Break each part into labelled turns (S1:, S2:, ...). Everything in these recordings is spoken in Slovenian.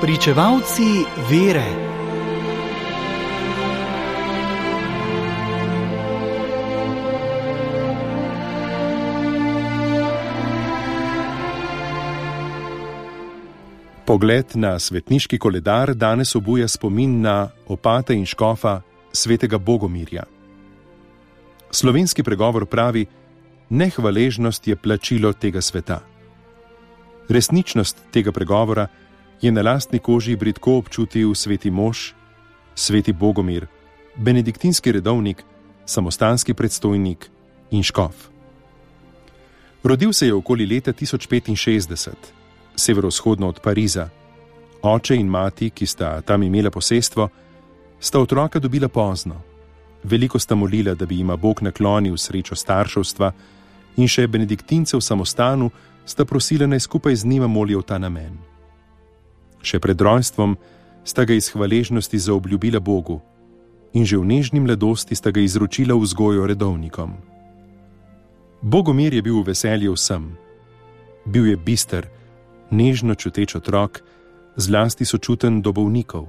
S1: Pričevalci vere.
S2: Pogled na svetniški koledar danes obuja spomin na opata in škofa svetega Bogomirja. Slovenski pregovor pravi: Nehvaležnost je plačilo tega sveta. Resničnost tega pregovora je na lastni koži bridko občutil sveti mož, sveti Bogomir, benediktinski redovnik, samostanski predstojnik in škof. Rodil se je okoli leta 1065, severovzhodno od Pariza. Oče in mati, ki sta tam imela posestvo, sta otroka dobila pozno. Veliko sta molila, da bi jima Bog naklonil srečo starševstva, in še benediktince v samostanu sta prosila naj skupaj z njima molijo ta namen. Še pred rojstvom sta ga iz hvaležnosti zaobljubila Bogu in že v nežni mladosti sta ga izročila vzgojo redovnikom. Bogomir je bil v veselju vsem. Bil je bister, nežno čuteč otrok, zlasti sočuten do bolnikov.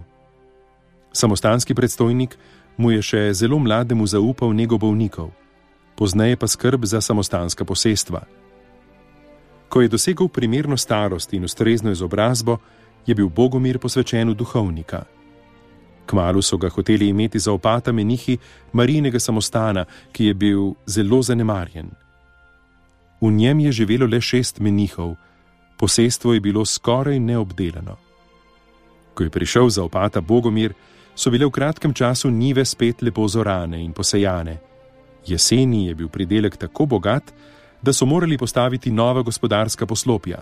S2: Samostanski predstojnik mu je še zelo mlademu zaupal nego bolnikov, pozneje pa skrb za samostanska posestva. Ko je dosegel primerno starost in ustrezno izobrazbo, je bil Bogomir posvečen v duhovnika. Kmalu so ga hoteli imeti za opata menihi Marijinega samostana, ki je bil zelo zanemarjen. V njem je živelo le šest menihov, posestvo je bilo skoraj neobdelano. Ko je prišel za opata Bogomir, so bile v kratkem času nive spet lepo zorane in posejane. Jeseni je bil pridelek tako bogat, da so morali postaviti nova gospodarska poslopja.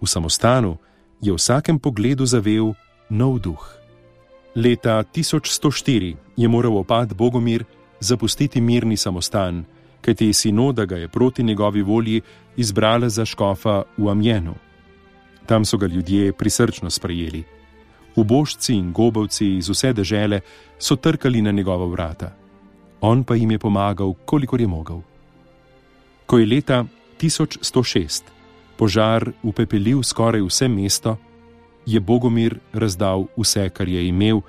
S2: V samostanu je v vsakem pogledu zavel nov duh. Leta 1104 je moral opad Bogomir zapustiti mirni samostan, kajti sinoda ga je proti njegovi volji izbrala za škofa v Amjenu. Tam so ga ljudje prisrčno sprejeli. Ubožci in gobovci iz vse dežele so trkali na njegova vrata. On pa jim je pomagal, kolikor je mogel. Ko je leta 1106 požar upepelil skoraj vse mesto, je Bogomir razdal vse, kar je imel,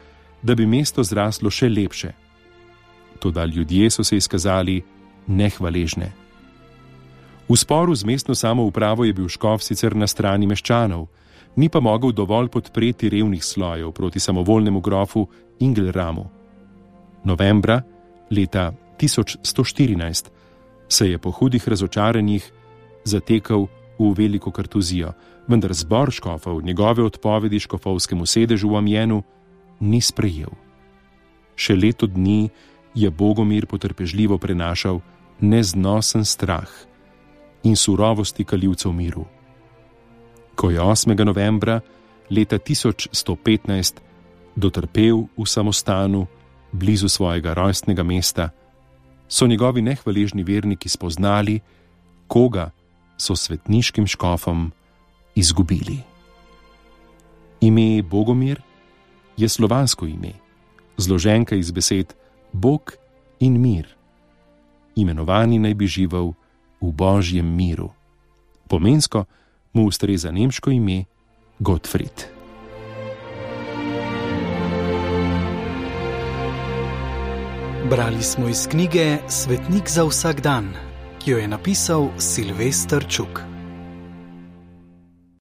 S2: da bi mesto zraslo še lepše. Toda ljudje so se izkazali nehvaležne. V sporu z mestno samoupravo je bil Škov sicer na strani meščanov, ni pa mogel dovolj podpreti revnih slojev proti samovolnemu grofu Ingelramu. Novembra leta 1114 se je po hudih razočaranjih zatekal v veliko kartuzijo, vendar zbor škofov njegove odpovedi škofovskemu sedežu v Amjenu ni sprejel. Še leto dni je Bogomir potrpežljivo prenašal neznosen strah in surovosti kaljivcev miru. Ko je 8. novembra leta 1115 dotrpel v samostanu blizu svojega rojstnega mesta, so njegovi nehvaležni verniki spoznali, koga so svetniškim škofom izgubili. Ime Bogomir je slovansko ime, zloženka iz besed Bog in mir. Imenovani naj bi živel v božjem miru. Pomensko mu ustreza nemško ime Gottfried.
S1: Brali smo iz knjige Svetnik za vsak dan ki jo je napisal Silvestr Čuk.